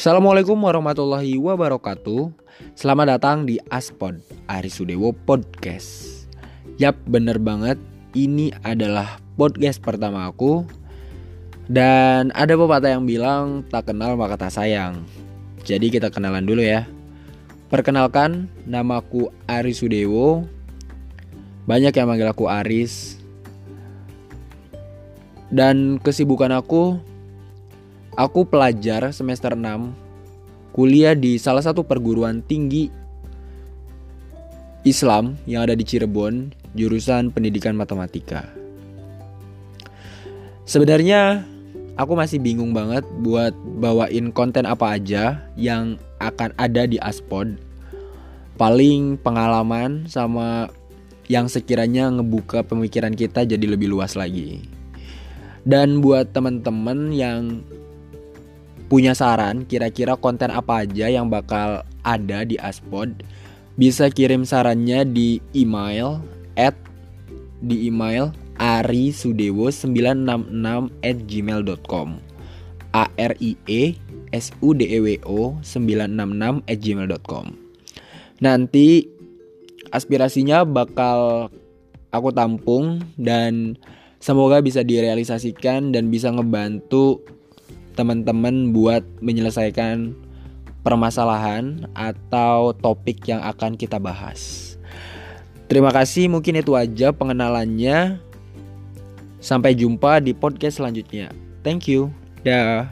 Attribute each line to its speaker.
Speaker 1: Assalamualaikum warahmatullahi wabarakatuh. Selamat datang di Aspod Arisudewo Podcast. Yap bener banget. Ini adalah podcast pertama aku. Dan ada pepatah yang bilang Tak kenal maka tak sayang. Jadi kita kenalan dulu ya. Perkenalkan Namaku Arisudewo Banyak yang manggil aku Aris. Dan kesibukan aku Aku pelajar semester 6 kuliah di salah satu perguruan tinggi Islam yang ada di Cirebon, jurusan Pendidikan Matematika. Sebenarnya aku masih bingung banget buat bawain konten apa aja yang akan ada di Aspod. Paling pengalaman sama yang sekiranya ngebuka pemikiran kita jadi lebih luas lagi. Dan buat teman-teman yang punya saran kira-kira konten apa aja yang bakal ada di Aspod, bisa kirim sarannya di email at di email arisudewo966 at gmail.com a r i e s u d e w o 966 at gmail.com nanti aspirasinya bakal aku tampung dan semoga bisa direalisasikan dan bisa ngebantu teman-teman buat menyelesaikan permasalahan atau topik yang akan kita bahas. Terima kasih, mungkin itu aja pengenalannya. Sampai jumpa di podcast selanjutnya. Thank you. Dah.